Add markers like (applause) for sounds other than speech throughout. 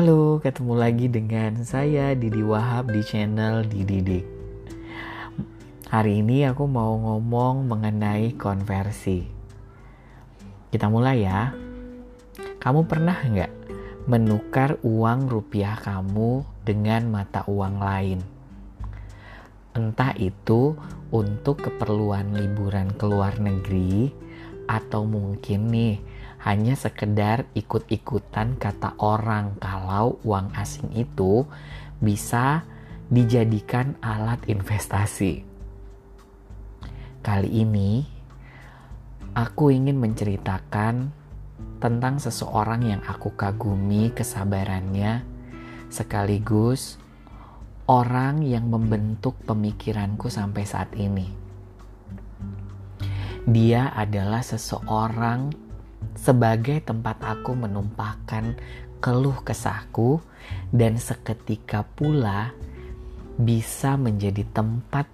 Halo, ketemu lagi dengan saya Didi Wahab di channel Dididik. Hari ini aku mau ngomong mengenai konversi. Kita mulai ya. Kamu pernah nggak menukar uang rupiah kamu dengan mata uang lain? Entah itu untuk keperluan liburan ke luar negeri atau mungkin nih hanya sekedar ikut-ikutan kata orang kalau uang asing itu bisa dijadikan alat investasi. Kali ini aku ingin menceritakan tentang seseorang yang aku kagumi kesabarannya sekaligus orang yang membentuk pemikiranku sampai saat ini. Dia adalah seseorang sebagai tempat aku menumpahkan keluh kesahku dan seketika pula bisa menjadi tempat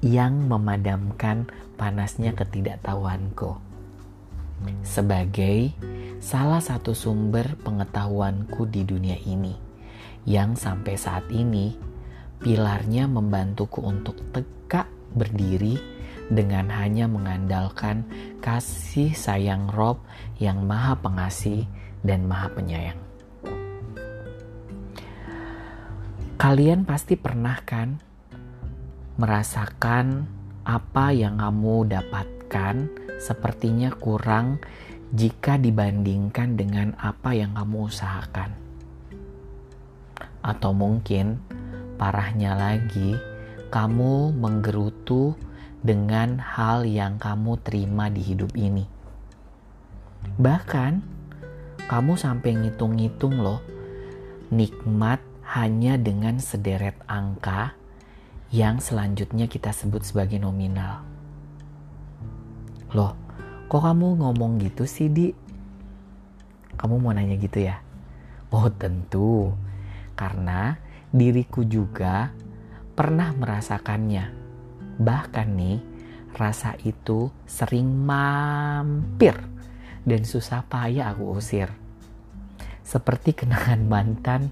yang memadamkan panasnya ketidaktahuanku. Sebagai salah satu sumber pengetahuanku di dunia ini yang sampai saat ini pilarnya membantuku untuk tegak berdiri dengan hanya mengandalkan kasih sayang Rob yang maha pengasih dan maha penyayang. Kalian pasti pernah kan merasakan apa yang kamu dapatkan sepertinya kurang jika dibandingkan dengan apa yang kamu usahakan. Atau mungkin Parahnya lagi, kamu menggerutu dengan hal yang kamu terima di hidup ini. Bahkan, kamu sampai ngitung-ngitung loh, nikmat hanya dengan sederet angka yang selanjutnya kita sebut sebagai nominal. Loh, kok kamu ngomong gitu sih, Di? Kamu mau nanya gitu ya? Oh, tentu. Karena diriku juga pernah merasakannya. Bahkan nih, rasa itu sering mampir dan susah payah aku usir. Seperti kenangan mantan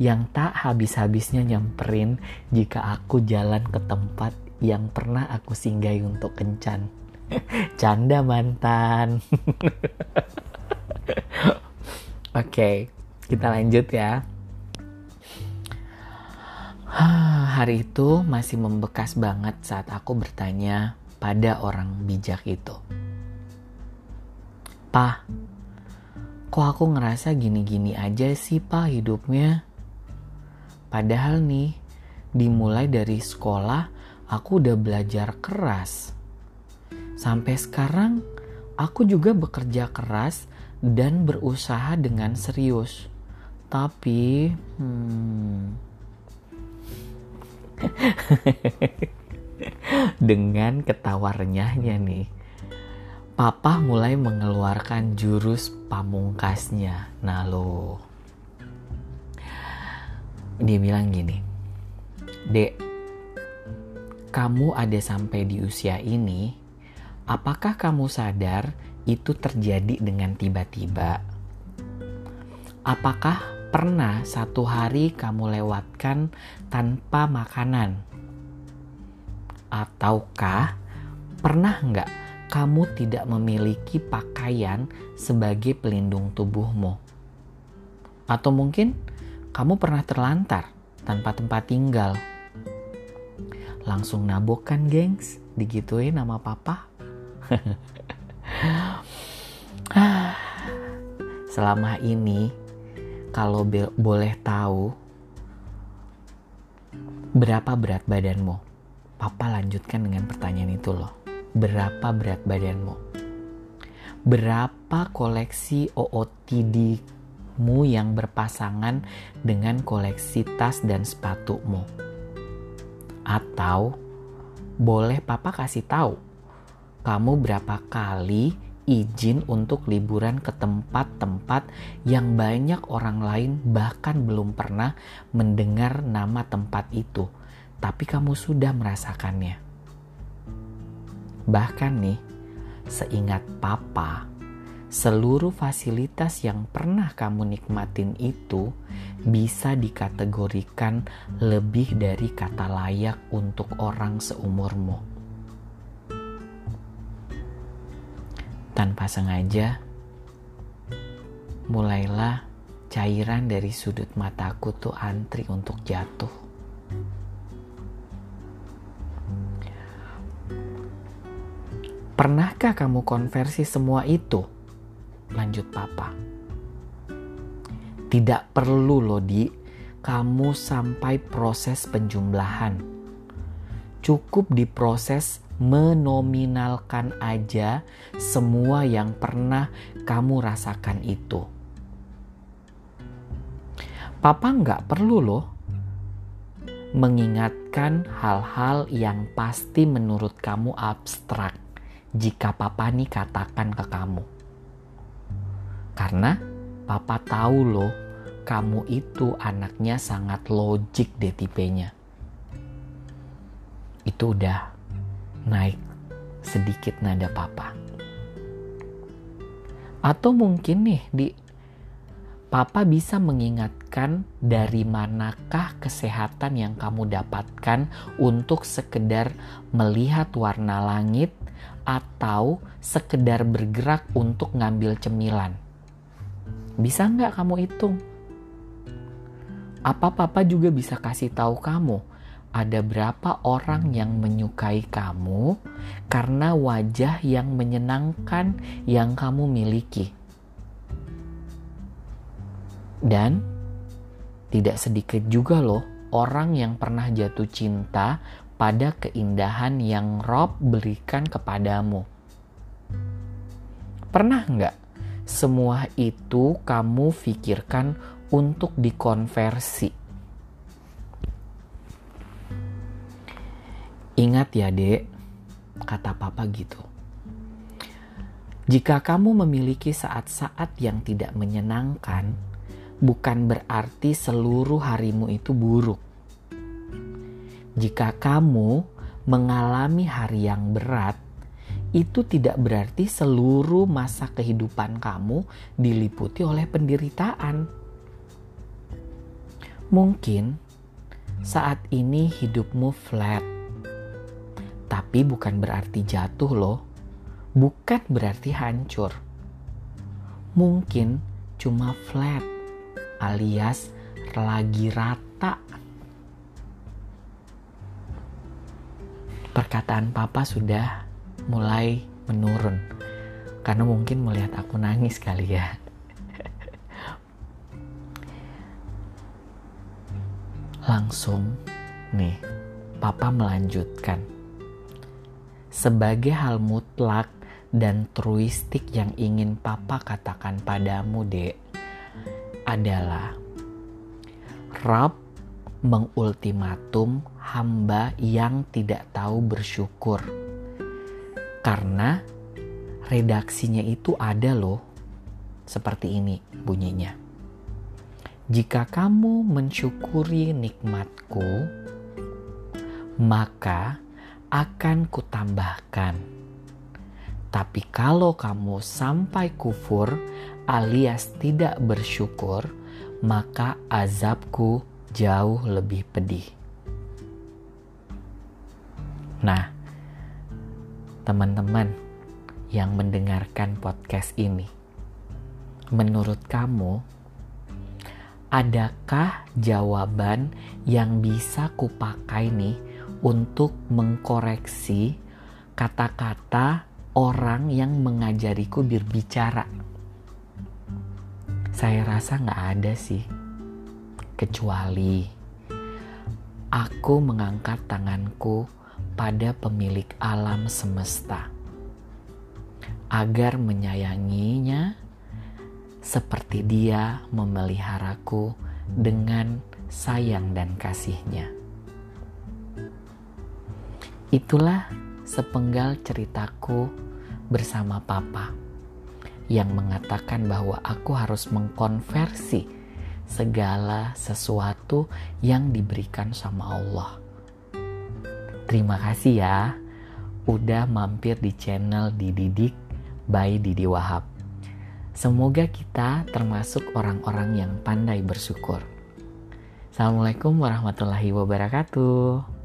yang tak habis-habisnya nyamperin jika aku jalan ke tempat yang pernah aku singgahi untuk kencan. (laughs) Canda mantan. (laughs) Oke, okay, kita lanjut ya. Hari itu masih membekas banget saat aku bertanya pada orang bijak itu. Pah, kok aku ngerasa gini-gini aja sih pak hidupnya? Padahal nih, dimulai dari sekolah aku udah belajar keras. Sampai sekarang aku juga bekerja keras dan berusaha dengan serius. Tapi, hmm, (laughs) Dengan ketawa renyahnya nih, Papa mulai mengeluarkan jurus pamungkasnya. Nah lo, dia bilang gini, Dek, kamu ada sampai di usia ini, apakah kamu sadar itu terjadi dengan tiba-tiba? Apakah pernah satu hari kamu lewatkan tanpa makanan? Ataukah pernah nggak kamu tidak memiliki pakaian sebagai pelindung tubuhmu? Atau mungkin kamu pernah terlantar tanpa tempat tinggal? Langsung nabokkan gengs, digituin nama papa. (laughs) Selama ini kalau boleh tahu berapa berat badanmu? Papa lanjutkan dengan pertanyaan itu loh. Berapa berat badanmu? Berapa koleksi OOTD-mu yang berpasangan dengan koleksi tas dan sepatumu? Atau boleh papa kasih tahu kamu berapa kali izin untuk liburan ke tempat-tempat yang banyak orang lain bahkan belum pernah mendengar nama tempat itu, tapi kamu sudah merasakannya. Bahkan nih, seingat papa, seluruh fasilitas yang pernah kamu nikmatin itu bisa dikategorikan lebih dari kata layak untuk orang seumurmu. Tanpa sengaja, mulailah cairan dari sudut mataku tuh antri untuk jatuh. Pernahkah kamu konversi semua itu? Lanjut papa. Tidak perlu loh di kamu sampai proses penjumlahan. Cukup diproses menominalkan aja semua yang pernah kamu rasakan itu. Papa nggak perlu loh mengingatkan hal-hal yang pasti menurut kamu abstrak jika papa nih katakan ke kamu. Karena papa tahu loh kamu itu anaknya sangat logik deh tipenya. Itu udah naik sedikit nada papa. Atau mungkin nih di Papa bisa mengingatkan dari manakah kesehatan yang kamu dapatkan untuk sekedar melihat warna langit atau sekedar bergerak untuk ngambil cemilan. Bisa nggak kamu hitung? Apa papa juga bisa kasih tahu kamu ada berapa orang yang menyukai kamu karena wajah yang menyenangkan yang kamu miliki? Dan tidak sedikit juga loh orang yang pernah jatuh cinta pada keindahan yang Rob berikan kepadamu. Pernah nggak semua itu kamu pikirkan untuk dikonversi? Ingat ya dek, kata papa gitu. Jika kamu memiliki saat-saat yang tidak menyenangkan, bukan berarti seluruh harimu itu buruk. Jika kamu mengalami hari yang berat, itu tidak berarti seluruh masa kehidupan kamu diliputi oleh penderitaan. Mungkin saat ini hidupmu flat, tapi bukan berarti jatuh, loh. Bukan berarti hancur. Mungkin cuma flat alias lagi rata. Perkataan papa sudah mulai menurun karena mungkin melihat aku nangis kali ya. Langsung nih, papa melanjutkan. Sebagai hal mutlak dan truistik yang ingin papa katakan padamu, Dek adalah Rab mengultimatum hamba yang tidak tahu bersyukur. Karena redaksinya itu ada loh. Seperti ini bunyinya. Jika kamu mensyukuri nikmatku, maka akan kutambahkan. Tapi kalau kamu sampai kufur alias tidak bersyukur, maka azabku jauh lebih pedih. Nah, teman-teman yang mendengarkan podcast ini, menurut kamu, adakah jawaban yang bisa kupakai nih untuk mengkoreksi kata-kata orang yang mengajariku berbicara? Saya rasa nggak ada sih. Kecuali aku mengangkat tanganku pada pemilik alam semesta agar menyayanginya seperti dia memeliharaku dengan sayang dan kasihnya. Itulah sepenggal ceritaku bersama Papa yang mengatakan bahwa aku harus mengkonversi segala sesuatu yang diberikan sama Allah. Terima kasih ya udah mampir di channel Dididik by Didi Wahab. Semoga kita termasuk orang-orang yang pandai bersyukur. Assalamualaikum warahmatullahi wabarakatuh.